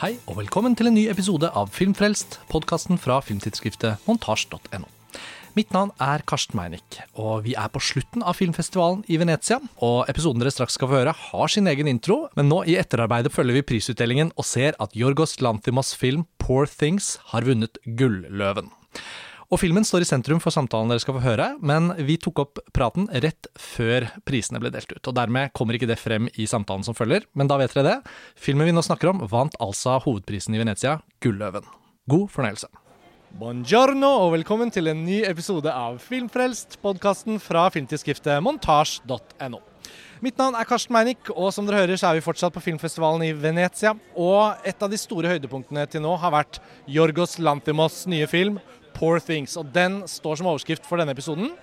Hei og velkommen til en ny episode av Filmfrelst, podkasten fra filmtidsskriftet montasj.no. Mitt navn er Karsten Meinick, og vi er på slutten av filmfestivalen i Venezia. Og episoden dere straks skal få høre, har sin egen intro, men nå i etterarbeidet følger vi prisutdelingen og ser at Jorgos Lanthimos film Poor Things har vunnet Gulløven. Og filmen står i sentrum for samtalen dere skal få høre, men vi tok opp praten rett før prisene ble delt ut. Og dermed kommer ikke det frem i samtalen som følger, men da vet dere det. Filmen vi nå snakker om, vant altså hovedprisen i Venezia, Gulløven. God fornøyelse. Buongiorno og velkommen til en ny episode av Filmfrelst, podkasten fra filmtidsskriftet montasj.no. Mitt navn er Karsten Meinick, og som dere hører så er vi fortsatt på filmfestivalen i Venezia. Og et av de store høydepunktene til nå har vært Jorgos Lanthimos nye film Poor Things. Og den står som overskrift for denne episoden.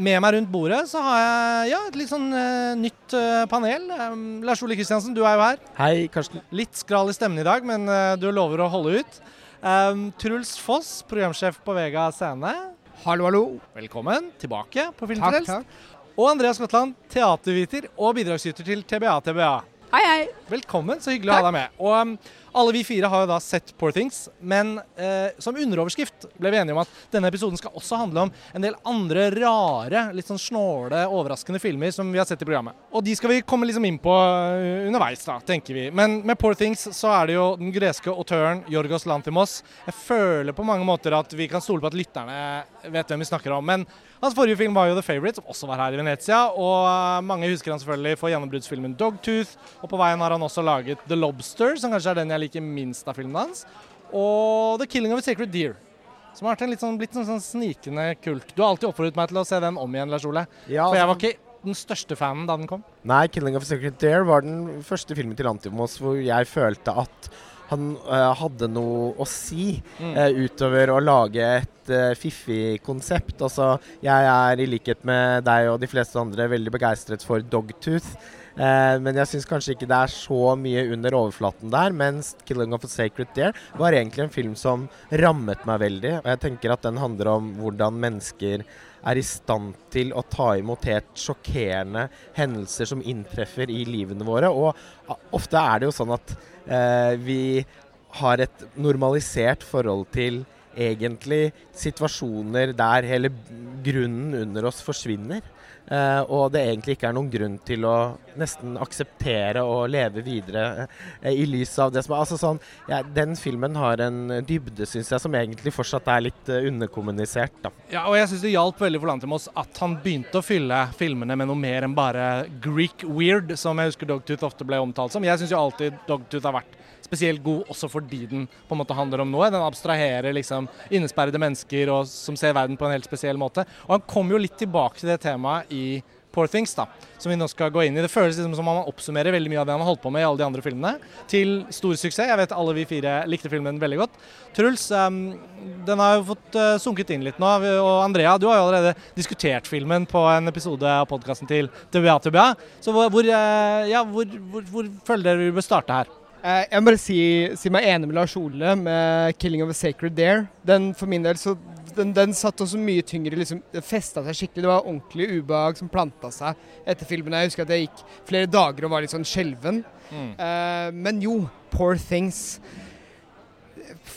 Med meg rundt bordet så har jeg ja, et litt sånn uh, nytt uh, panel. Um, Lars Ole Kristiansen, du er jo her. Hei, Karsten. Litt skral i stemmen i dag, men uh, du lover å holde ut. Um, Truls Foss, programsjef på Vega Scene. Hallo, hallo. Velkommen tilbake på Filmfrelst. Takk, takk. Og Andreas Skotland, teaterviter og bidragsyter til TBA TBA. Hei, hei. Velkommen, så hyggelig å ha deg med. Og um, alle vi fire har jo da sett Poor Things, men eh, som underoverskrift ble vi enige om at denne episoden skal også handle om en del andre rare, litt sånn snåle, overraskende filmer som vi har sett i programmet. Og de skal vi komme liksom inn på uh, underveis, da, tenker vi. Men med Poor Things så er det jo den greske autøren Jorgos Lanthimos. Jeg føler på mange måter at vi kan stole på at lytterne vet hvem vi snakker om. men hans forrige film var jo The Favourite, som også var her i Venezia. Og uh, mange husker han selvfølgelig for gjennombruddsfilmen Dogtooth. Og på veien har han også laget The Lobster, som kanskje er den jeg liker minst av filmen hans. Og The Killing of a Sacred Deer. Som har vært sånn, blitt en sånn snikende kult. Du har alltid oppfordret meg til å se den om igjen, Lars Ole. Ja, For jeg var altså- ikke den største fanen da den kom. Nei, 'Killing of a Secret Dare' var den første filmen til Antimos hvor jeg følte at han uh, hadde noe å si Mm. uh, utover å lage et uh, fiffig konsept. Altså, jeg er i likhet med deg og de fleste andre veldig begeistret for Dogtooth. Men jeg syns kanskje ikke det er så mye under overflaten der. Mens 'Killing of a Sacred Deer' var egentlig en film som rammet meg veldig. Og jeg tenker at den handler om hvordan mennesker er i stand til å ta imot helt sjokkerende hendelser som inntreffer i livene våre. Og ofte er det jo sånn at vi har et normalisert forhold til egentlig situasjoner der hele grunnen under oss forsvinner. Eh, og det egentlig ikke er noen grunn til å nesten akseptere og leve videre eh, i lys av det som er Altså sånn, ja, Den filmen har en dybde, syns jeg, som egentlig fortsatt er litt eh, underkommunisert. da. Ja, og jeg syns det hjalp veldig for Lantimos at han begynte å fylle filmene med noe mer enn bare Greek weird, som jeg husker Dogtooth ofte ble omtalt som. Jeg syns jo alltid Dogtooth har vært spesielt god også fordi den på en måte handler om noe. Den abstraherer liksom innesperrede mennesker og, som ser verden på en helt spesiell måte. Og han kom jo litt tilbake til det temaet i Poor Things, da, som vi nå skal gå inn i. Det føles liksom som om han oppsummerer veldig mye av det han har holdt på med i alle de andre filmene, til stor suksess. Jeg vet alle vi fire likte filmen veldig godt. Truls, um, den har jo fått uh, sunket inn litt nå. Og Andrea, du har jo allerede diskutert filmen på en episode av podkasten til TBA TBA. Så hvor, uh, ja, hvor, hvor, hvor føler dere vi bør starte her? Eh, Jeg må bare si, si meg enig med Lars Ole med 'Killing of a Sacred Dare'. Den for min del så den, den satt også mye tyngre. liksom, Det festa seg skikkelig. Det var ordentlig ubehag som planta seg etter filmen. Jeg husker at jeg gikk flere dager og var litt sånn skjelven. Eh, men jo, 'Poor Things'.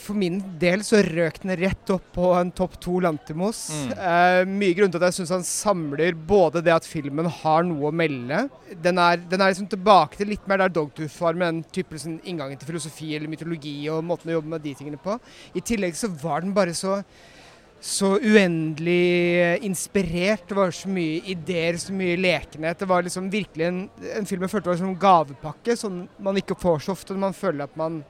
For min del så røk den rett opp på en topp to Lantimos. Mm. Eh, mye grunn til at jeg syns han samler både det at filmen har noe å melde Den er, den er liksom tilbake til litt mer der Dogtooth var, med den type liksom, inngangen til filosofi eller mytologi og måten å jobbe med de tingene på. I tillegg så var den bare så så uendelig inspirert. Det var så mye ideer, så mye lekenhet. Det var liksom virkelig en, en film jeg følte var som en gavepakke, som man ikke får så ofte når man føler at man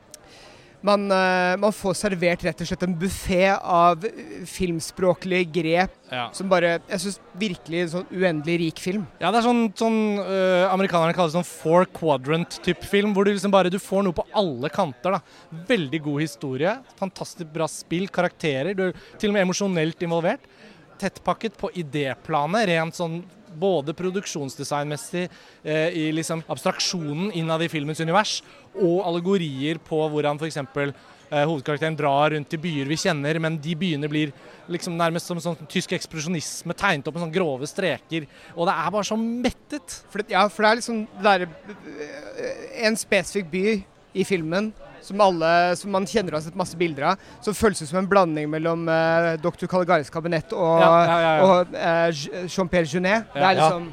man, eh, man får servert rett og slett en buffé av filmspråklige grep Ja. som bare Jeg syns virkelig en sånn uendelig rik film. Ja, det er sånn, sånn øh, amerikanerne kaller det sånn four quadrant-type film, hvor du liksom bare du får noe på alle kanter. da. Veldig god historie, fantastisk bra spill, karakterer. Du er til og med emosjonelt involvert. Tettpakket på idéplanet, rent sånn både produksjonsdesignmessig, eh, i liksom abstraksjonen innad i filmens univers, og allegorier på hvordan f.eks. Eh, hovedkarakteren drar rundt i byer vi kjenner, men de byene blir liksom nærmest som sånn tysk ekspresjonisme, tegnet opp med sånne grove streker. Og det er bare så mettet. For det, ja, for det er liksom det derre En spesifikk by i filmen som, alle, som man kjenner og har sett masse bilder av. Som føles ut som en blanding mellom uh, Dr. Caligaris kabinett og, Ja, ja, ja, ja. og uh, Jean-Pierre Junet. Det er liksom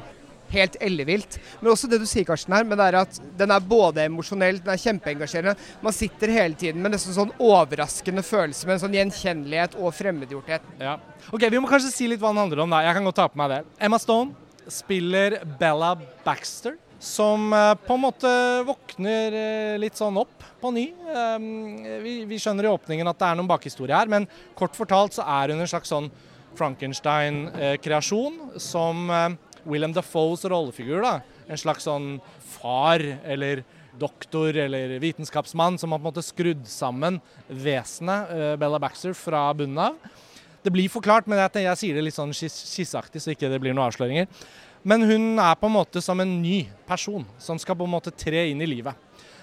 helt ellevilt. Men også det du sier, Karsten, her, men det er at den er både emosjonell, den er kjempeengasjerende. Man sitter hele tiden med nesten sånn overraskende følelse med en sånn gjenkjennelighet og fremmedgjorthet. Ja. Ok, Vi må kanskje si litt hva den handler om. da. Jeg kan godt ta på meg det. Emma Stone spiller Bella Baxter, som eh, på en måte våkner eh, litt sånn opp på ny. Um, vi, skjønner i åpningen at det er noen bakhistorie her, men kort fortalt så er hun en slags sånn Frankenstein-kreasjon som William Dafoes rollefigur. da. En slags sånn far eller doktor eller vitenskapsmann som har på en måte skrudd sammen vesenet eh, Bella Baxter fra bunnen av. Det blir forklart, men jeg, jeg sier det litt sånn skis- skisseaktig, så ikke det blir noen avsløringer. Men hun er på en måte som en ny person som skal på en måte tre inn i livet.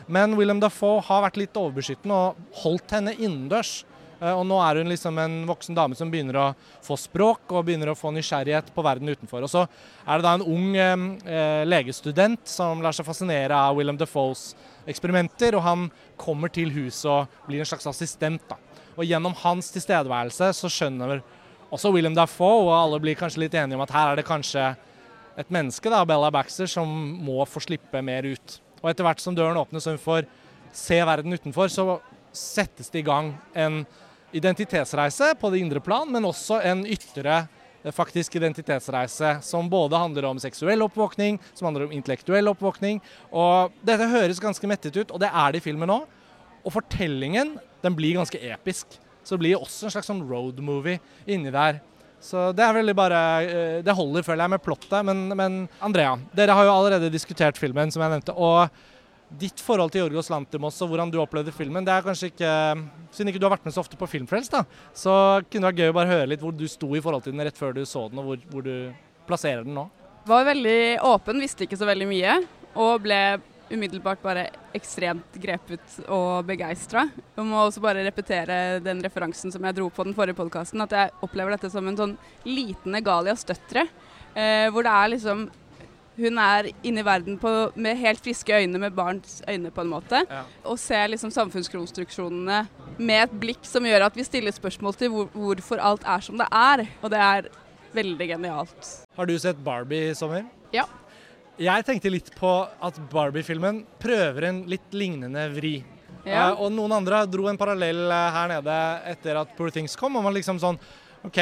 Men Willem Dafoe har vært litt overbeskyttende og holdt henne innendørs. Eh, Og nå er hun liksom en voksen dame som begynner å få språk og begynner å få nysgjerrighet på verden utenfor. Og så er det da en ung eh, eh, legestudent som lar seg fascinere av Willem Dafoes eksperimenter, og han kommer til huset og blir en slags assistent. da. Og gjennom hans tilstedeværelse så skjønner også Willem Dafoe, og alle blir kanskje litt enige om at her er det kanskje et menneske, da, Bella Baxter, som må få slippe mer ut. Og etter hvert som døren åpnes og hun får se verden utenfor, så settes det i gang en identitetsreise på det indre plan, men også en ytre eh, faktisk identitetsreise som både handler om seksuell oppvåkning, som handler om intellektuell oppvåkning. Og dette høres ganske mettet ut, og det er det i filmen òg. Og fortellingen den blir ganske episk. Så det blir også en slags sånn road movie inni der. Så det er veldig bare eh, Det holder, føler jeg, med plottet. Men, men Andrea, dere har jo allerede diskutert filmen, som jeg nevnte. Og ditt forhold til Jorgos Lantimos og hvordan du opplevde filmen, det er kanskje ikke Siden ikke du har vært med så ofte på Filmfrelst, da, så kunne det vært gøy å bare høre litt hvor du sto i forhold til den rett før du så den, og hvor, hvor du plasserer den nå. Var veldig åpen, visste ikke så veldig mye. Og ble umiddelbart bare ekstremt grepet og begeistra. Jeg må også bare repetere den referansen som jeg dro på den forrige podkasten, at jeg opplever dette som en sånn liten Egalias døtre. Eh, hvor det er liksom Hun er inne i verden på, med helt friske øyne, med barns øyne, på en måte. Ja. Og ser liksom samfunnskonstruksjonene med et blikk som gjør at vi stiller spørsmål til hvor, hvorfor alt er som det er. Og det er veldig genialt. Har du sett Barbie i sommer? Ja. Jeg tenkte litt på at Barbie-filmen prøver en litt lignende vri. Ja. Uh, og noen andre dro en parallell eh, her nede etter at Poor Things kom. Og man liksom sånn OK,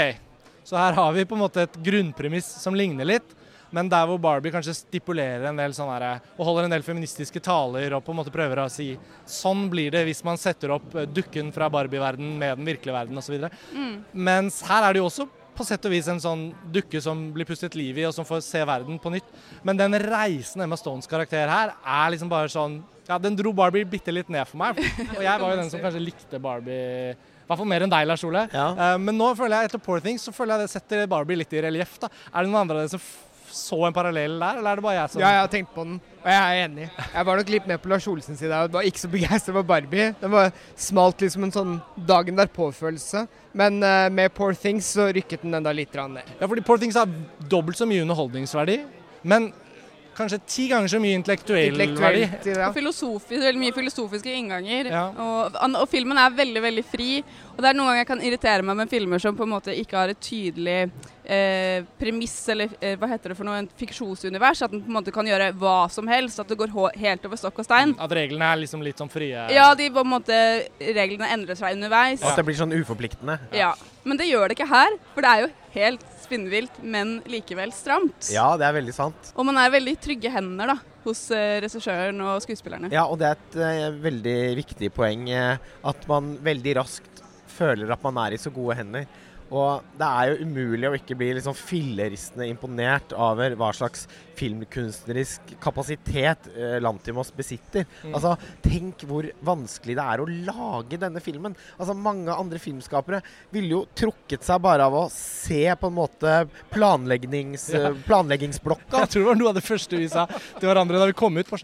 så her har vi på en måte et grunnpremiss som ligner litt. Men der hvor Barbie kanskje stipulerer en del sånn herre Og holder en del feministiske taler og på en måte prøver å si sånn blir det hvis man setter opp eh, dukken fra Barbie-verden med den virkelige verden osv. Mm. Mens her er det jo også på sett og vis en sånn dukke som blir pustet liv i, og som får se verden på nytt. Men den reisen Emma Stones karakter her er liksom bare sånn Ja, den dro Barbie bitte litt ned for meg. Og jeg var jo den som kanskje likte Barbie i hvert fall mer enn deg, Lars Ole. Ja. Uh, men nå føler jeg etter Poor Things så føler jeg det setter Barbie litt i relieff. Er det noen andre av dere som så en parallell der, eller er det bare jeg som Ja, jeg har tenkt på den, og jeg er enig. Jeg var nok litt med på Lars Olsens side. Jeg var ikke så begeistra for Barbie. Den var smalt liksom en sånn dagen derpå-følelse. Men uh, med Poor Things så rykket den enda litt ned. Ja, fordi Poor Things har dobbelt så mye underholdningsverdi, men kanskje ti ganger så mye intellektuell verdi. Ja. Og filosofisk, veldig mye filosofiske innganger. Ja. Og, og filmen er veldig veldig fri. Og det er noen ganger jeg kan irritere meg med filmer som på en måte ikke har et tydelig eh, premiss, eller eh, hva heter det for noe, en fiksjonsunivers. At den på en måte kan gjøre hva som helst. At det går helt over stokk og stein. At reglene er liksom litt sånn frie. Ja, de på en måte, reglene endrer seg underveis. At det blir sånn uforpliktende. Ja. Men det gjør det ikke her, for det er jo helt spinnvilt, men likevel stramt. Ja, det er veldig sant. Og man er veldig trygge hender da, hos eh, regissøren og skuespillerne. Ja, og det er et eh, veldig viktig poeng eh, at man veldig raskt føler at man er i så gode hender. Og det er jo umulig å ikke bli liksom filleristende imponert over hva slags filmkunstnerisk kapasitet eh, Lantimos besitter. Altså, tenk hvor vanskelig det er å lage denne filmen. Altså, Mange andre filmskapere ville jo trukket seg bare av å se på en måte planleggings, Ja. planleggingsblokka. Jeg tror det var noe av det første vi sa til hverandre da vi kom ut. For,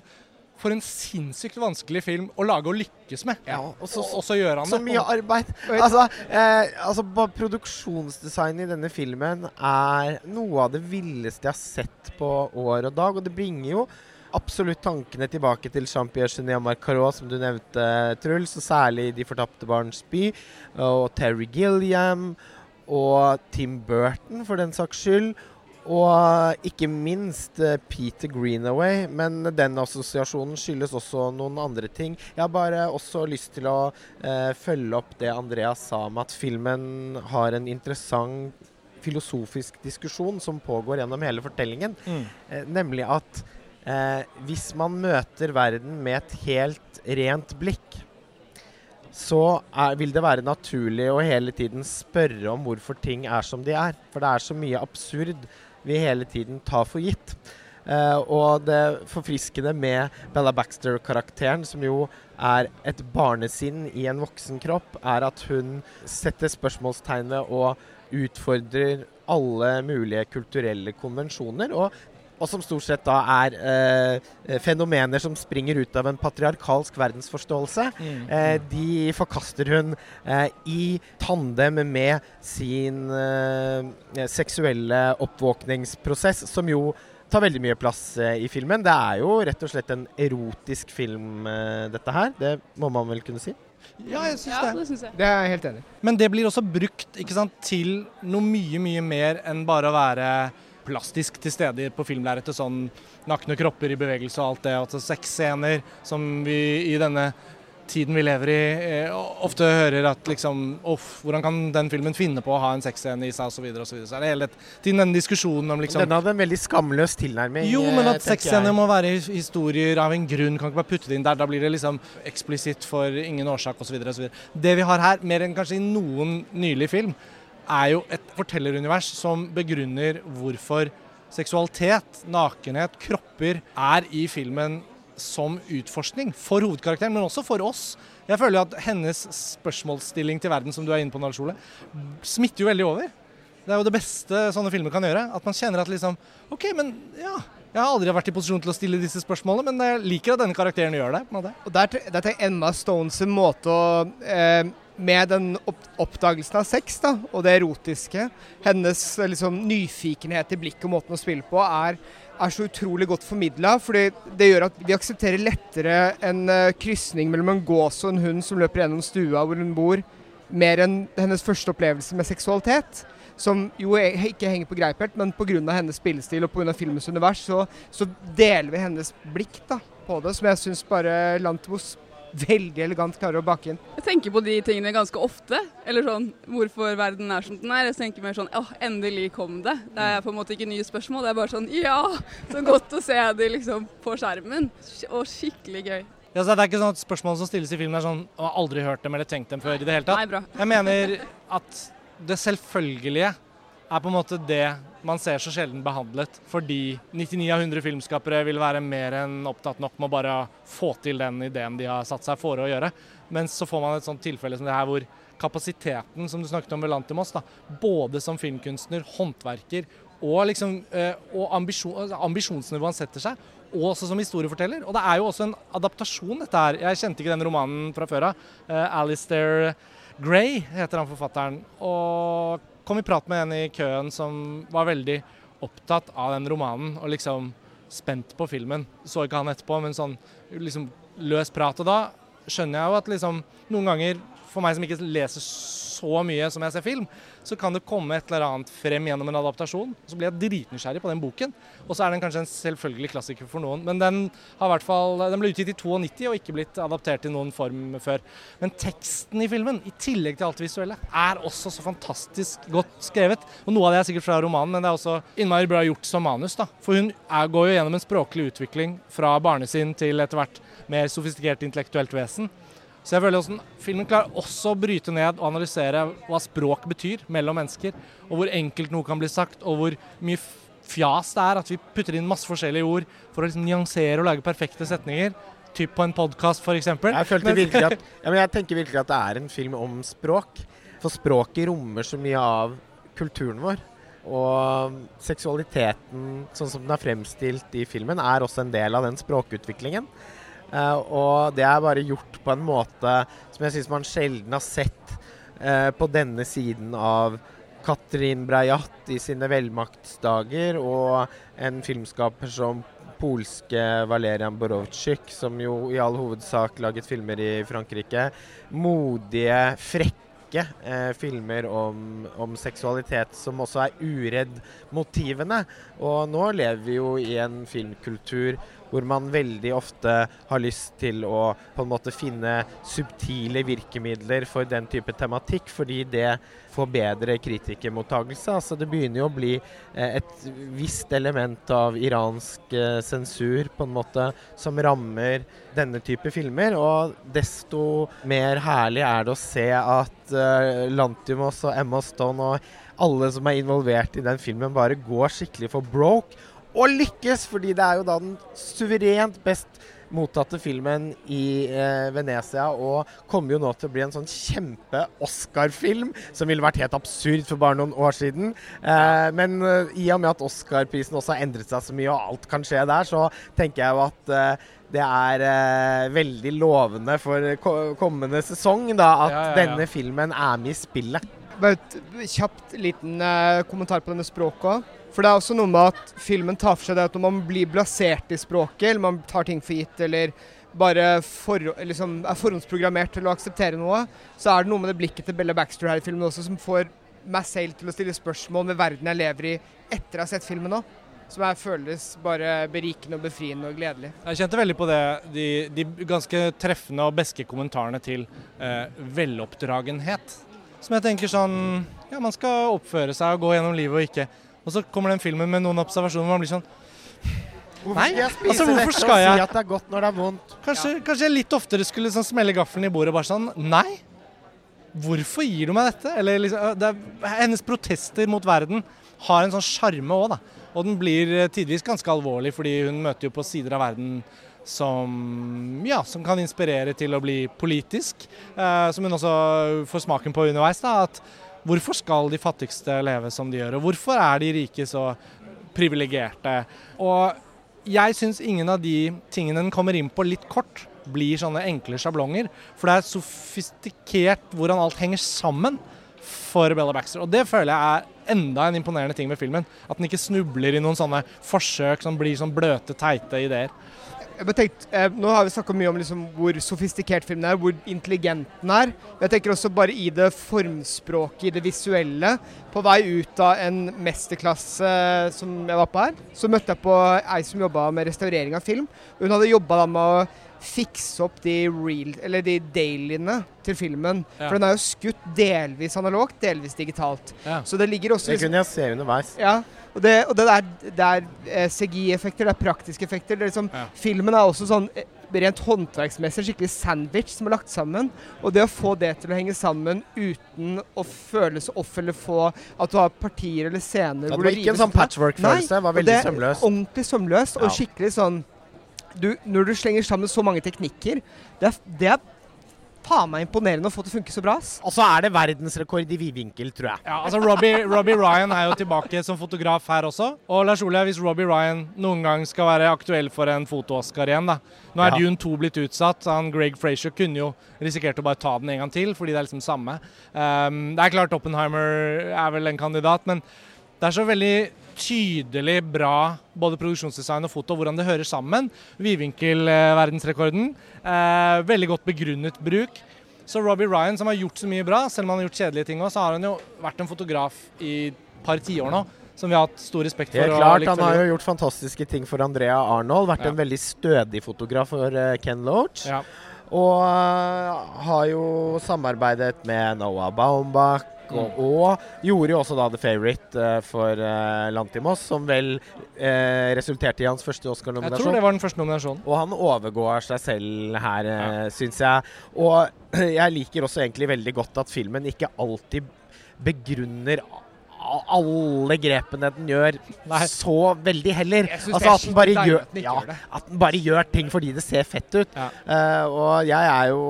for en sinnssykt vanskelig film å lage og lykkes med. Ja, og så- og, og så gjør han Så det. mye arbeid. Altså, eh, altså Produksjonsdesignet i denne filmen er noe av det villeste jeg har sett på år og dag. Og det bringer jo absolutt tankene tilbake til Jean-Pierre Genet Marcarot, som du nevnte, Truls. Og særlig De fortapte barns by. Og Terry Gilliam. Og Tim Burton, for den saks skyld. Og ikke minst eh, Peter Greenaway. Men den assosiasjonen skyldes også noen andre ting. Jeg har bare også lyst til å eh, følge opp det Andreas sa om at filmen har en interessant filosofisk diskusjon som pågår gjennom hele fortellingen. Mm. Eh, nemlig at eh, hvis man møter verden med et helt rent blikk, så er, vil det være naturlig å hele tiden spørre om hvorfor ting er som de er. For det er så mye absurd vi hele tiden tar for gitt. Uh, og det forfriskende med Bella Baxter-karakteren, som jo er et barnesinn i en voksen kropp, er at hun setter spørsmålstegn ved og utfordrer alle mulige kulturelle konvensjoner. Og, og som stort sett da er eh, fenomener som springer ut av en patriarkalsk verdensforståelse. Mm. Eh, de forkaster hun eh, i tandem med sin eh, seksuelle oppvåkningsprosess, som jo tar veldig mye plass eh, i filmen. Det er jo rett og slett en erotisk film, eh, dette her. Det må man vel kunne si. Ja, jeg syns Ja, det. det syns jeg. Det er jeg helt enig. Men det blir også brukt ikke sant, til noe mye, mye mer enn bare å være plastisk til stede på filmlerretet. Sånn nakne kropper i bevegelse og alt det. Altså sexscener som vi i denne tiden vi lever i, eh, ofte hører at liksom Uff, hvordan kan den filmen finne på å ha en sexscene i seg, osv. Så, og så, videre. så er det hele tiden denne diskusjonen om liksom Den hadde en veldig skamløs tilnærming. Jo, men eh, at tenker sexscener må være historier av en grunn. Kan ikke bare putte det inn der. Da blir det liksom eksplisitt for ingen årsak osv. Det vi har her, mer enn kanskje i noen nylig film, er jo et fortellerunivers som begrunner hvorfor seksualitet, nakenhet, kropper er i filmen som utforskning for hovedkarakteren, men også for oss. Jeg føler at hennes spørsmålsstilling til verden, som du er inne på, Nalsole, smitter jo veldig over. Det er jo det beste sånne filmer kan gjøre. At man kjenner at liksom OK, men ja. Jeg har aldri vært i posisjon til å stille disse spørsmålene, men jeg liker at denne karakteren gjør det. Og der, der tenker Emma Stones måte å eh, Med den oppdagelsen av sex da, og det erotiske, hennes eh, liksom, nyfikenhet i blikket og måten å spille på, er, er så utrolig godt formidla. fordi det gjør at vi aksepterer lettere en uh, krysning mellom en gås og en hund som løper gjennom stua hvor hun bor, mer enn hennes første opplevelse med seksualitet. Som jo ikke henger på greip helt, men pga. hennes spillestil og pga. filmens univers, så, så deler vi hennes blikk da, på det, som jeg syns bare Lantimos veldig elegant klarer å bakke inn. Jeg tenker på de tingene ganske ofte. Eller sånn hvorfor verden er som den er. Jeg tenker mer sånn åh, endelig kom det. Det er på en måte ikke nye spørsmål. Det er bare sånn ja, så godt å se det liksom på skjermen. Og skikkelig gøy. Ja, så det er ikke sånn at Spørsmålene som stilles i filmen er sånn og har aldri hørt dem eller tenkt dem før' i det hele tatt. Nei, bra. Jeg mener at det selvfølgelige er på en måte det man ser så sjelden behandlet, fordi 99 av 100 filmskapere vil være mer enn opptatt nok med å bare få til den ideen de har satt seg for å gjøre. Men så får man et sånt tilfelle som det her hvor kapasiteten som du snakket om ved Lantimos, da, både som filmkunstner, håndverker og, liksom, eh, og ambisjon, altså ambisjonsnivået han setter seg, og også som historieforteller. Og det er jo også en adaptasjon, dette her. Jeg kjente ikke den romanen fra før av. Eh, Alistair Gray heter han forfatteren. Og kom i prat med en i køen som var veldig opptatt av den romanen og liksom spent på filmen. Så ikke han etterpå, men sånn liksom løs prat. Og da skjønner jeg jo at liksom noen ganger, for meg som ikke leser så mye som jeg ser film, så kan det komme et eller annet frem gjennom en adaptasjon. Så blir jeg dritnysgjerrig på den boken. Og så er den kanskje en selvfølgelig klassiker for noen. Men den, har hvert fall, den ble utgitt i 92 og ikke blitt adaptert i noen form før. Men teksten i filmen, i tillegg til alt det visuelle, er også så fantastisk godt skrevet. Og noe av det er sikkert fra romanen, men det er også innmari bra gjort som manus. da. For hun er, går jo gjennom en språklig utvikling fra barnesinn til etter hvert mer sofistikert intellektuelt vesen. Så jeg føler også, Filmen klarer også å bryte ned og analysere hva språk betyr mellom mennesker, og hvor enkelt noe kan bli sagt, og hvor mye fjas det er at vi putter inn masse forskjellige ord for å liksom nyansere og lage perfekte setninger. Typ på en podkast, f.eks. Jeg, virkelig at, ja, jeg tenker virkelig at det er en film om språk. For språket rommer så mye av kulturen vår. Og seksualiteten, sånn som den er fremstilt i filmen, er også en del av den språkutviklingen. Eh, og det er bare gjort på en måte som jeg syns man sjelden har sett eh, på denne siden av Katrin Breiat i sine velmaktsdager, og en filmskaper som polske Valerian Borowczyk, som jo i all hovedsak laget filmer i Frankrike. Modige, frekke eh, filmer om, om, seksualitet som også er uredd motivene. Og nå lever vi jo i en filmkultur hvor man veldig ofte har lyst til å på en måte finne subtile virkemidler for den type tematikk, fordi det får bedre kritikermottagelse. Altså det begynner jo å bli eh, et visst element av iransk eh, sensur på en måte som rammer denne type filmer. Og desto mer herlig er det å se at uh, Lantimos og Emma Stone og alle som er involvert i den filmen, bare går skikkelig for broke og lykkes, fordi det er jo da den suverent best mottatte filmen i eh, Venezia, og kommer jo nå til å bli en sånn kjempe-Oscar-film, som ville vært helt absurd for bare noen år siden. Eh, men eh, i og med at Oscar-prisen også har endret seg så mye, og alt kan skje der, så tenker jeg jo at uh, det er uh, veldig lovende for ko kommende sesong da, at ja, ja, ja. denne filmen er med i spillet. Bare et kjapt liten kommentar på denne språket òg. For det er også noe med at filmen tar for seg det at når man blir blasert i språket, eller man tar ting for gitt, eller bare for, liksom er forhåndsprogrammert til å akseptere noe, så er det noe med det blikket til Bella Baxter her i filmen også som får meg selv til å stille spørsmål ved verden jeg lever i etter å ha sett filmen òg. Som jeg føles bare berikende og befriende og gledelig. Jeg kjente veldig på det, de, de ganske treffende og beske kommentarene til eh, veloppdragenhet. Som jeg tenker sånn Ja, man skal oppføre seg og gå gjennom livet og ikke og så kommer den filmen med noen observasjoner hvor man blir sånn Hvorfor skal jeg spise altså, hvorfor skal jeg? og si at det er godt når det er vondt? Kanskje, ja. kanskje jeg litt oftere skulle sånn smelle gaffelen i bordet og bare sånn Nei, hvorfor gir du meg dette? Eller liksom, det er, hennes protester mot verden har en sånn sjarme òg, da. Og den blir eh, tidvis ganske alvorlig, fordi hun møter jo på sider av verden som, ja, som kan inspirere til å bli politisk. Eh, som hun også får smaken på underveis. da, at Hvorfor skal de fattigste leve som de gjør, og hvorfor er de rike så privilegerte? Og jeg syns ingen av de tingene den kommer inn på litt kort, blir sånne enkle sjablonger. For det er sofistikert hvordan alt henger sammen for Bella Baxter. Og det føler jeg er enda en imponerende ting med filmen. At den ikke snubler i noen sånne forsøk som blir sånn bløte, teite ideer. Tenkt, eh, nå har vi snakka mye om liksom hvor sofistikert filmen er, hvor intelligent den er. Jeg tenker også bare i det formspråket, i det visuelle. På vei ut av en mesterklasse som jeg var på her, så møtte jeg på ei som jobba med restaurering av film. Hun hadde jobba med å fikse opp de, real, eller de dailyene til filmen. Ja. For den er jo skutt delvis analogt, delvis digitalt. Ja. Så det ligger også Det kunne jeg se underveis. Ja, og det, og det er, det er eh, CGI-effekter, det er praktiske effekter. Det er liksom, ja. Filmen er også sånn eh, rent håndverksmessig skikkelig sandwich som er lagt sammen. Og det å få det til å henge sammen uten å føles off eller få at du har partier eller scener ja, Det var ikke en sånn patchwork-følelse, det var veldig sømløst. Ordentlig sømløst og skikkelig sånn du, Når du slenger sammen så mange teknikker, det er, det er faen meg imponerende å få det til å funke så bra. Og så er det verdensrekord i vidvinkel, tror jeg. Ja, altså Robbie, Robbie, Ryan er jo tilbake som fotograf her også. Og Lars Ole, hvis Robbie Ryan noen gang skal være aktuell for en foto-Oscar igjen, da. Nå er ja. Dune 2 blitt utsatt. Han Greg Frazier kunne jo risikert å bare ta den en gang til, fordi det er liksom samme. Um, det er klart Oppenheimer er vel en kandidat, men det er så veldig tydelig bra både produksjonsdesign og foto, hvordan det hører sammen. Vidvinkel-verdensrekorden. Eh, veldig godt begrunnet bruk. Så Robbie Ryan, som har gjort så mye bra, selv om han har gjort kjedelige ting òg, så har han jo vært en fotograf i et par tiår nå. Som vi har hatt stor respekt for. Helt klart, Han har jo gjort fantastiske ting for Andrea Arnold. Vært ja. en veldig stødig fotograf for uh, Ken Loach. Ja. Og uh, har jo samarbeidet med Noah Baumbach og, og, gjorde jo også da The Favourite uh, for uh, Lantimos, som vel uh, resulterte i hans første Oscar-nominasjon. Jeg tror det var den første nominasjonen. Og han overgår seg selv her, ja. syns jeg. Og jeg liker også egentlig veldig godt at filmen ikke alltid begrunner alle grepene den gjør, Nei. så veldig heller. Altså at den, bare gjør, ja, at den bare gjør ting fordi det ser fett ut. Ja. Uh, og jeg er jo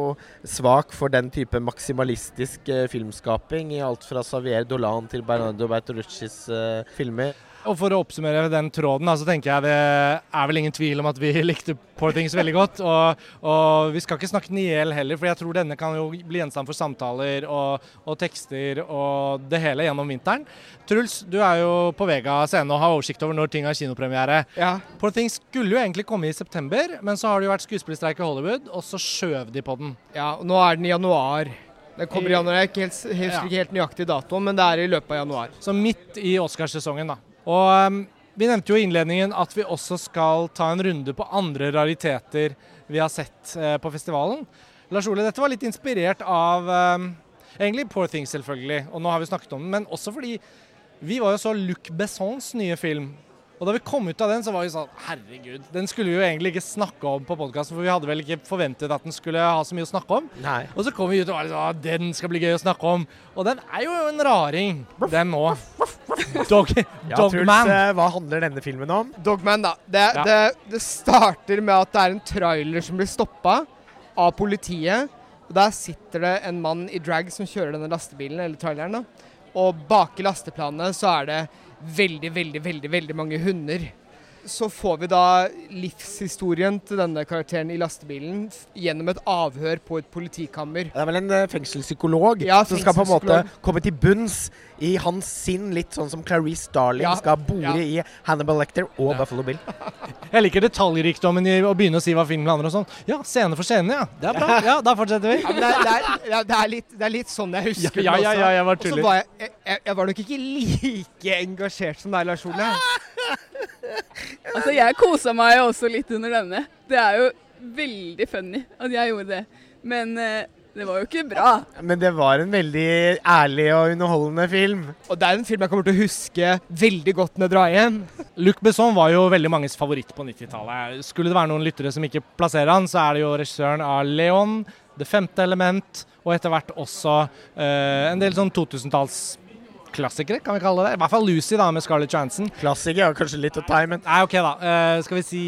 svak for den type maksimalistisk uh, filmskaping i alt fra Xavier Dolan til Bernardo Bertoluccis uh, filmer. Og for å oppsummere den tråden, så tenker jeg det er vel ingen tvil om at vi likte Poor Things veldig godt. Og, og vi skal ikke snakke den i hjel heller, for jeg tror denne kan jo bli gjenstand for samtaler og, og tekster og det hele gjennom vinteren. Truls, du er jo på Vega scene og har oversikt over når ting har kinopremiere. Ja. Poor Things skulle jo egentlig komme i september, men så har det jo vært skuespillerstreik i Hollywood, og så skjøv de på den. ja, og nå er den i januar. Den kommer i januar. Jeg er ikke helt, helt nøyaktig dato, men det er i løpet av januar. Så midt i Oscarsesongen, da. Og um, vi nevnte jo i innledningen at vi også skal ta en runde på andre rariteter vi har sett eh, på festivalen. Lars Ole, dette var litt inspirert av um, egentlig Poor Things, selvfølgelig, og nå har vi snakket om den, men også fordi vi var jo så Luc Bessons nye film. Og da vi kom ut av den, så var vi sånn Herregud, den skulle vi jo egentlig ikke snakke om på podkasten, for vi hadde vel ikke forventet at den skulle ha så mye å snakke om. Nei. Og så kom vi ut og var litt sånn «Ah, Den skal bli gøy å snakke om. Og den er jo en raring, den nå. Dog, Ja, Dogman. eh, hva handler denne filmen om? Dogman, da. Det, Ja. det, det starter med at det er en trailer som blir stoppa av politiet. Og Der sitter det en mann i drag som kjører denne lastebilen, eller traileren. da. Og bak i lasteplanene så er det veldig, veldig, veldig, veldig mange hunder. Så får vi da livshistorien til denne karakteren i lastebilen gjennom et avhør på et politikammer. Det er vel en eh, fengselspsykolog Ja, som skal på en måte komme til bunns i hans sinn, litt sånn som Clarice Starling Ja, skal bore ja. i Hannibal Lecter og Buffalo Bill. Jeg liker detaljrikdommen i å begynne å si hva filmen handler om. sånn. Ja, scene for scene, ja. Det er bra. Ja, Da fortsetter vi. Ja, det, er, det, er, det, er litt, det er litt sånn jeg husker Ja, ja, den ja, jeg var Og så tuller. var jeg, jeg, jeg, jeg var nok ikke like engasjert som deg, Lars Ole. Altså, jeg kosa meg jo også litt under denne. Det er jo veldig funny at jeg gjorde det. Men eh, det var jo ikke bra. Men det var en veldig ærlig og underholdende film. Og det er en film jeg kommer til å huske veldig godt når jeg drar hjem. Luc Besson var jo veldig manges favoritt på 90-tallet. Skulle det være noen lyttere som ikke plasserer han, så er det jo regissøren av Leon, Det femte element, og etter hvert også uh, en del sånn 2000-tallsklassikere, kan vi kalle det. I hvert fall Lucy, da, med Scarlett Johansson. Klassiker, ja, kanskje litt å ta i, men Nei, OK, da. Uh, skal vi si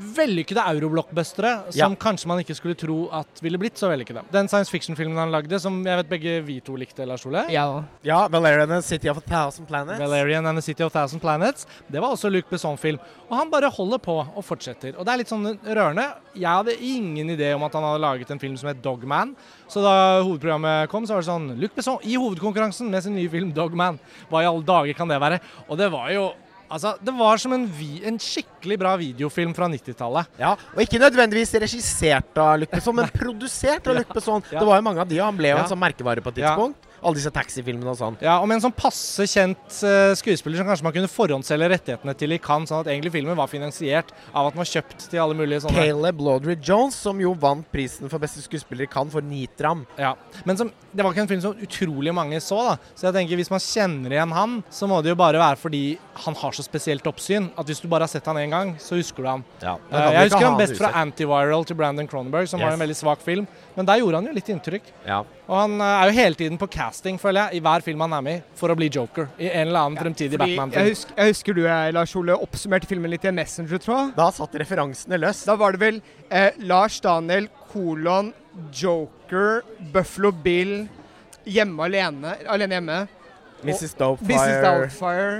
Vellykkede euroblockbustere Ja. som kanskje man ikke skulle tro at ville blitt så vellykkede. Den science fiction-filmen han lagde, som jeg vet begge vi to likte, Lars Ole. Ja. ja, Valerian and City of a Thousand Planets. Valerian and the City of Thousand Planets. Det var også Luc Besson-film. Og han bare holder på og fortsetter. Og det er litt sånn rørende. Jeg hadde ingen idé om at han hadde laget en film som het Dogman. Så da hovedprogrammet kom, så var det sånn Luc Besson i hovedkonkurransen med sin nye film Dogman. Hva i alle dager kan det være? Og det var jo Altså, Det var som en, vi, en skikkelig bra videofilm fra 90-tallet. Ja, og ikke nødvendigvis regissert av Luc Besson, men produsert av Luc Besson. Det var jo mange av de, og han ble jo en sånn merkevare på et tidspunkt. Alle disse taxifilmene og sånn. Ja, Og med en sånn passe kjent uh, skuespiller som kanskje man kunne forhåndsselge rettighetene til i Cannes, sånn at egentlig filmen var finansiert av at den var kjøpt til alle mulige sånne Caleb Laudrey Jones, som jo vant prisen for beste skuespiller i Cannes for Nitram. Ja, Men som, det var ikke en film som utrolig mange så. da Så jeg tenker hvis man kjenner igjen han, så må det jo bare være fordi han har så spesielt oppsyn at hvis du bare har sett han én gang, så husker du han. Ja, uh, jeg husker han best fra Antiviral til Brandon Cronenberg, som var en veldig svak film. Men der gjorde han jo litt inntrykk. Ja. Og han eh, er jo hele tiden på casting, føler jeg, i hver film han er med i, for å bli Joker. I en eller annen fremtidig Batman-film. Jeg, jeg husker du, eh, Lars Ole, oppsummerte filmen litt i en Messenger, tror jeg. Da satt referansene løst. Da var det vel eh, Lars Daniel, kolon, Joker, Buffalo Bill, Hjemme alene, alene hjemme. Mrs. Mrs. Doubtfire. Doubtfire.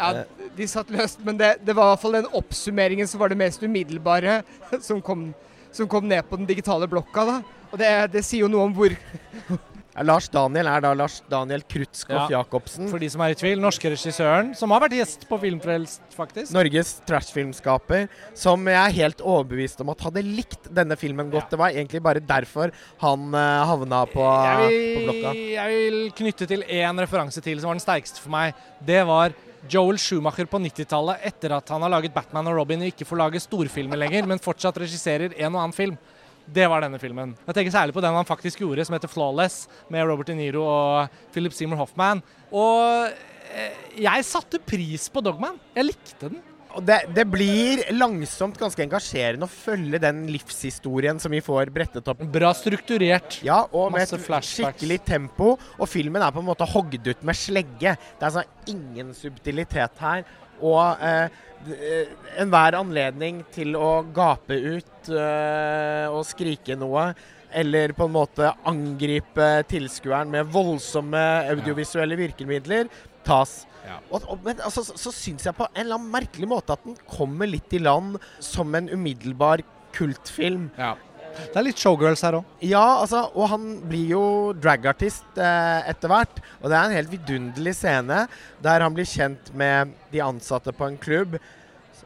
Ja, de satt løst, men det, det var i hvert fall den oppsummeringen som var det mest umiddelbare som kom, som kom ned på den digitale blokka. da. Og det, det sier jo noe om hvor Ja, Lars Daniel er da Lars Daniel Krutskoff Ja. Jacobsen. For de som er i tvil, norske regissøren, som har vært gjest på Filmfrelst, faktisk. Norges trashfilmskaper, som jeg er helt overbevist om at hadde likt denne filmen godt. Ja. Det var egentlig bare derfor han uh, havna på, jeg, på blokka. jeg vil knytte til én referanse til som var den sterkeste for meg. Det var Joel Schumacher på 90-tallet, etter at han har laget Batman og Robin og ikke får lage storfilmer lenger, men fortsatt regisserer en og annen film. Det var denne filmen. Jeg tenker særlig på den han faktisk gjorde, som heter 'Flawless', med Robert De Niro og Philip Seymour Hoffman. Og eh, jeg satte pris på Dogman. Jeg likte den. Det, det blir langsomt ganske engasjerende å følge den livshistorien som vi får brettet opp. Bra strukturert. Ja, og med Masse et flashbacks. skikkelig tempo. Og filmen er på en måte hogd ut med slegge. Det er altså ingen subtilitet her. Og eh, eh, enhver anledning til å gape ut eh, og skrike noe, eller på en måte angripe tilskueren med voldsomme audiovisuelle virkemidler, tas. Ja. Og, og, men altså, så, så syns jeg på en eller annen merkelig måte at den kommer litt i land som en umiddelbar kultfilm. Ja. Det er litt showgirls her òg. Ja, altså, og han blir jo dragartist eh, etter hvert. Og det er en helt vidunderlig scene der han blir kjent med de ansatte på en klubb.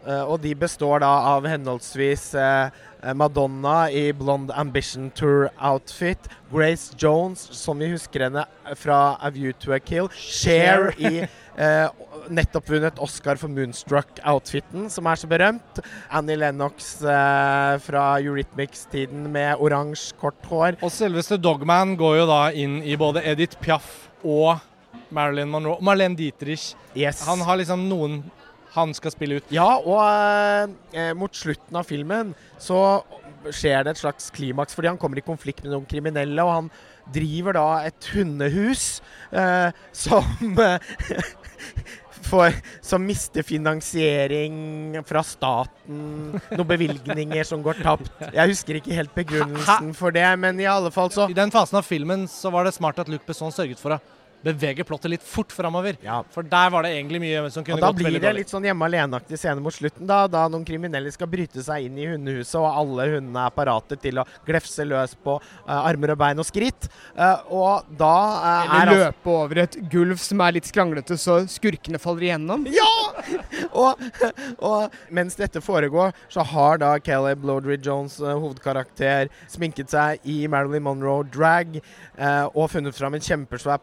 Eh, og de består da av henholdsvis eh, Madonna i Blonde Ambition Tour-outfit. Grace Jones, som vi husker henne fra A View to a Kill. Cher i eh, nettopp vunnet Oscar for Moonstruck-outfiten, som er så berømt. Annie Lennox eh, fra Eurythmics-tiden med oransje, kort hår. Og selveste Dogman går jo da inn i både Edith Piaf og Marilyn Monroe. Marlene Dietrich. Yes. Han har liksom noen han skal spille ut. Ja, og eh, mot slutten av filmen så skjer det et slags klimaks, fordi han kommer i konflikt med noen kriminelle, og han driver da et hundehus eh, som for, som mister finansiering fra staten, noen bevilgninger som går tapt. Jeg husker ikke helt begrunnelsen for det, men i alle fall så I den fasen av filmen så var det smart at Luc Besson sørget for å bevege plottet litt fort framover. Ja. For der var det egentlig mye som kunne gått veldig dårlig. da blir det litt sånn hjemme alene-aktig scene mot slutten, da, da noen kriminelle skal bryte seg inn i hundehuset, og alle hundene er parate til å glefse løs på uh, armer og bein og skritt. Uh, og da uh, er Eller altså løpe over et gulv som er litt skranglete, så skurkene faller igjennom. Ja! Og, og mens dette foregår, så har da Caleb Lodry Jones, hovedkarakter, sminket seg i Marilyn Monroe drag og funnet fram en kjempesvær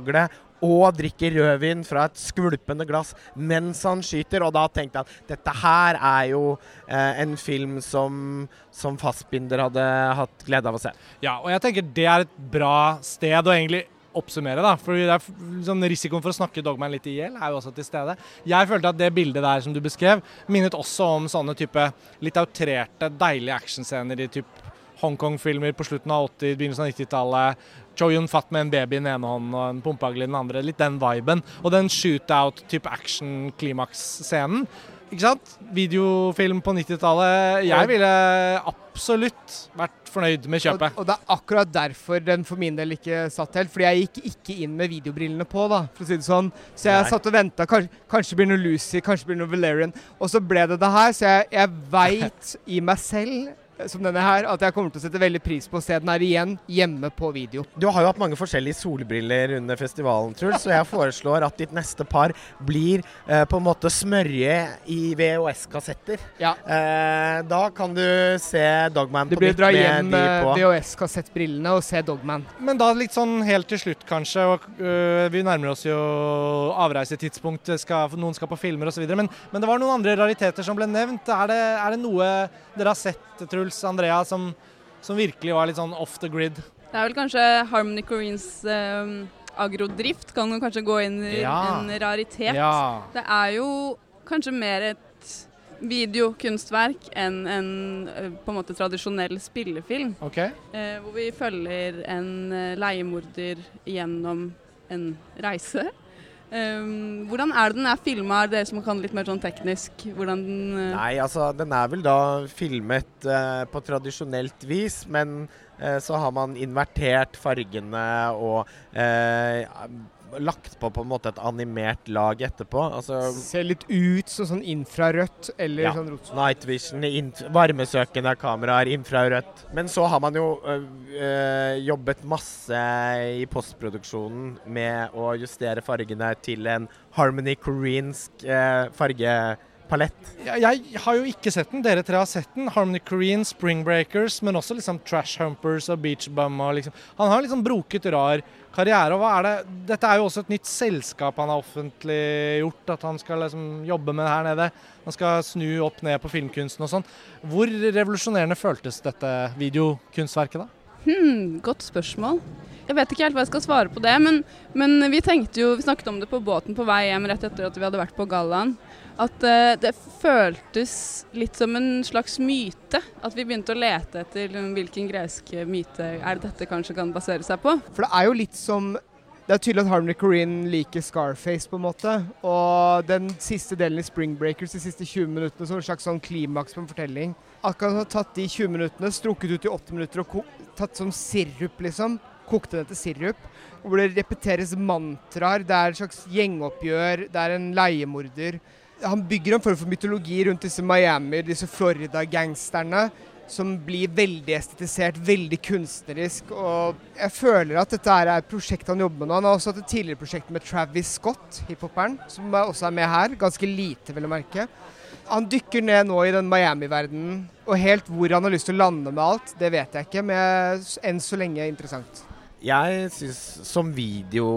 pumpehagle. Og drikker rødvin fra et skvulpende glass mens han skyter. Og da tenkte jeg at dette her er jo eh, en film som, som Fassbinder hadde hatt glede av å se. Ja, og jeg tenker det er et bra sted å egentlig oppsummere, da. For er sånn risikoen for å snakke Dogman litt i hjel er jo også til stede. Jeg følte at det bildet der som du beskrev, minnet også om sånne type litt outrerte, deilige actionscener i type Hongkong-filmer på slutten av 80-, begynnelsen av 90-tallet. Cho Yun-fat med en baby i den ene hånden og en pumpehagle i den andre. Litt den viben. Og den shootout-type action-klimaks-scenen. Ikke sant? Videofilm på 90-tallet. Jeg ville absolutt vært fornøyd med kjøpet. og det er akkurat derfor den for min del ikke satt helt. Fordi jeg gikk ikke inn med videobrillene på, da, for å si det sånn. Så jeg Nei. satt og venta. Kanskje, kanskje blir noe Lucy, kanskje blir noe Valerian. Og så ble det det her. Så jeg, jeg veit i meg selv som denne her, at jeg kommer til å sette veldig pris på å se den her igjen hjemme på video. Du har jo hatt mange forskjellige solbriller under festivalen, Truls, så jeg foreslår at ditt neste par blir eh, på en måte smørje i VHS-kassetter. Ja. Eh, da kan du se Dogman på blir nytt dra med hjem de med på. VHS-kassettbrillene og se Dogman. Men da litt sånn helt til slutt, kanskje. og øh, Vi nærmer oss jo avreisetidspunkt. Skal, noen skal på filmer osv. Men, men det var noen andre rariteter som ble nevnt. Er det, er det noe dere har sett, Truls Andrea, som, som virkelig var litt sånn off the grid? Det er vel kanskje Harmony Koreans um, agrodrift kan jo kanskje gå inn i Ja. en raritet. Ja. Det er jo kanskje mer et videokunstverk enn en eh, på en måte tradisjonell spillefilm. Okay. eh, hvor vi følger en eh, leiemorder gjennom en reise. Um, hvordan er det den er filma? Er dere som kan litt mer sånn teknisk? Hvordan den uh... Nei, altså den er vel da filmet uh, på tradisjonelt vis, men uh, så har man invertert fargene og lagt på på en måte et animert lag etterpå. Altså Ser litt ut som sånn infrarødt eller Ja. sånn rot. Night vision, inf varmesøkende kameraer, infrarødt. Men så har man jo øh, øh, jobbet masse i postproduksjonen med å justere fargene til en Harmony koreansk øh, fargepalett. Jeg, jeg har jo ikke sett den. Dere tre har sett den. Harmony Korean, Spring Breakers, men også liksom Trash Humpers og Beach Bum. Og liksom. Han har liksom broket rar karriere. og hva er det? Dette er jo også et nytt selskap han har offentliggjort, at han skal liksom jobbe med her nede. Han skal snu opp ned på filmkunsten og sånn. Hvor revolusjonerende føltes dette videokunstverket, da? Hmm, godt spørsmål. Jeg vet ikke helt hva jeg skal svare på det, men, men vi tenkte jo, vi snakket om det på båten på vei hjem rett etter at vi hadde vært på gallaen, at eh, det føltes litt som en slags myte. At vi begynte å lete etter liksom, hvilken gresk myte er det dette kanskje kan basere seg på. For det er jo litt som Det er tydelig at Harmony Corinne liker Scarface, på en måte. Og den siste delen i Spring Breakers, de siste 20 minuttene, som en slags sånn klimaks på en fortelling. Akkurat har tatt de 20 minuttene, strukket ut i 8 minutter og tatt som sirup, liksom. kokte den til sirup. Hvor det repeteres mantraer. Det er et slags gjengoppgjør. Det er en leiemorder. Han bygger en form for mytologi rundt disse Miami, disse Florida-gangsterne som blir veldig estetisert, veldig kunstnerisk. Og jeg føler at dette er et prosjekt han jobber med nå. Han har også hatt et tidligere prosjekt med Travis Scott, hiphoperen, som også er med her. Ganske lite, vil jeg merke. Han dykker ned nå i den Miami-verdenen, og helt hvor han har lyst til å lande med alt, det vet jeg ikke, men enn så lenge interessant. Jeg syns som videokunst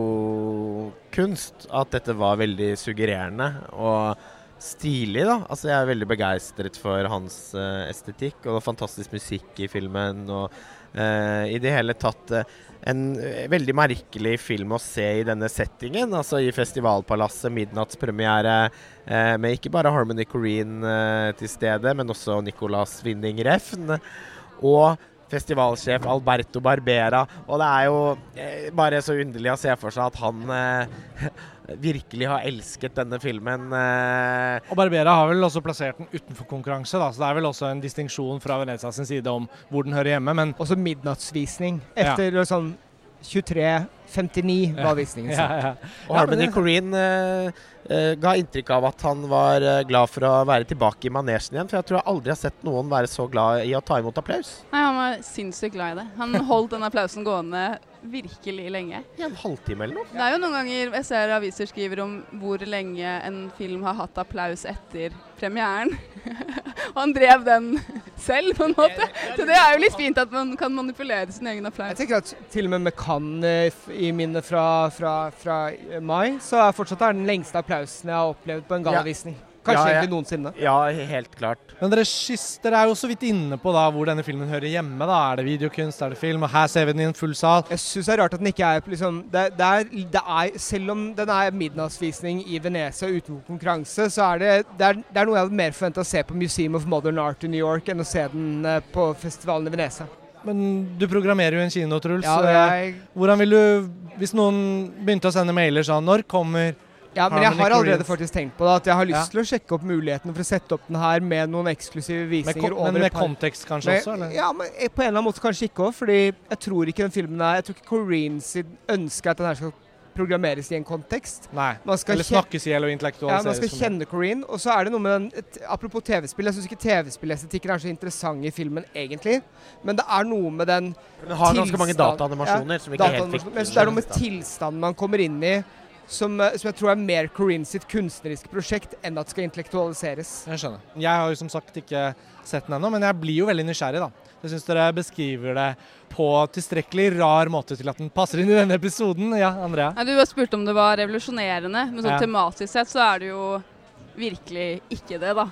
at dette var veldig suggererende. og stilig, da. Altså, jeg er veldig begeistret for hans uh, estetikk og fantastisk musikk i filmen. Og uh, i det hele tatt uh, en veldig merkelig film å se i denne settingen. Altså i Festivalpalasset, midnattspremiere med ikke bare Harmony Corrine til stede, men også Nicolas Winning Refn. Og festivalsjef Alberto Barbera. Og det er jo bare så underlig å se for seg at han virkelig har elsket denne filmen. Eh. Og Barbera har vel også plassert den utenfor konkurranse, da, så det er vel også en distinksjon fra Venezia sin side om hvor den hører hjemme. Men også midnattsvisning etter ja. sånn 23.59 var visningen. Ja, ja. Og Harmony Corrine uh, uh, ga inntrykk av at han var uh, glad for å være tilbake i manesjen igjen. For jeg tror jeg aldri har sett noen være så glad i å ta imot applaus. Nei, Han var sinnssykt glad i det. Han holdt den applausen gående virkelig lenge. Ja, En halvtime eller noe? Det er jo noen ganger jeg ser aviser skriver om hvor lenge en film har hatt applaus etter premieren. og han drev den selv, på en måte. Så det er jo litt fint at man kan manipulere sin egen applaus. Jeg tenker at til og med med Cannes i minnet fra, fra, fra, mai, så er fortsatt den lengste applausen jeg har opplevd på en gallavisning. Ja. Kanskje ja, egentlig noensinne. Ja, helt klart. Men dere, dere, er jo så vidt inne på da hvor denne filmen hører hjemme. da. Er det videokunst, er det film? Og her ser vi den i en full sal. Jeg syns det er rart at den ikke er liksom det, det, er, det er, Selv om den er midnattsvisning i Venezia uten konkurranse, så er det, det er, er noe jeg hadde mer forventa å se på Museum of Modern Art i New York enn å se den eh, på festivalen i Venezia. Men du programmerer jo en kino, Truls. Ja, jeg... Hvordan vil du Hvis noen begynte å sende mailer sånn Når kommer ja, men jeg har allerede faktisk tenkt på det. At jeg har lyst til å sjekke opp muligheten for å sette opp den her med noen eksklusive visninger. Men, men med kontekst kanskje med, også? Eller? Ja, men på en eller annen måte kanskje ikke òg. Fordi jeg tror ikke den filmen er Jeg tror ikke Coreens ønsker at den her skal programmeres i en kontekst. Nei, eller snakkes i eller intellektualiseres. Ja, man skal kjenne Coreen. Og så er det noe med den Apropos TV-spill, jeg syns ikke TV-spillestetikken er så interessant i filmen, egentlig. Men det er noe med den Den har ganske mange dataanimasjoner ja, som ikke er helt Men det er noe med tilstanden man kommer inn i som, eh, som, jeg tror er mer Corinne sitt kunstneriske prosjekt enn at det skal intellektualiseres. Jeg skjønner. Jeg har jo som sagt ikke sett den ennå, men jeg blir jo veldig nysgjerrig, da. Jeg syns dere beskriver det på tilstrekkelig rar måte til at den passer inn i denne episoden. Ja, Andrea? Ja, du har spurt om det var revolusjonerende, men sånn ja. tematisk sett så er det jo virkelig ikke det, da.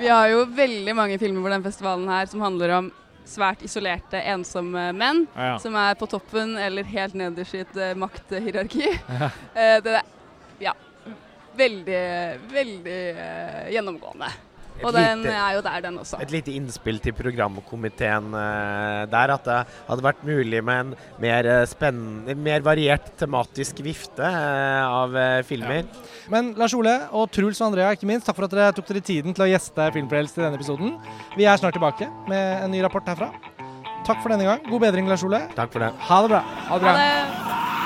Vi har jo veldig mange filmer på denne festivalen her som handler om svært isolerte, ensomme menn ja, ja. som er på toppen eller helt nederst i et uh, makthierarki. Ja. Uh, det er ja, veldig, veldig uh, gjennomgående. Et og den lite, er jo der, den også. Et lite innspill til programkomiteen uh, der. At det hadde vært mulig med en mer spennende, mer variert tematisk vifte uh, av uh, filmer. Ja. Men Lars Ole og Truls og Andrea, ikke minst, takk for at dere tok dere tiden til å gjeste Filmfrelst i denne episoden. Vi er snart tilbake med en ny rapport herfra. Takk for denne gang. God bedring, Lars Ole. Takk for det. Ha det bra. Ha det bra. Ha det.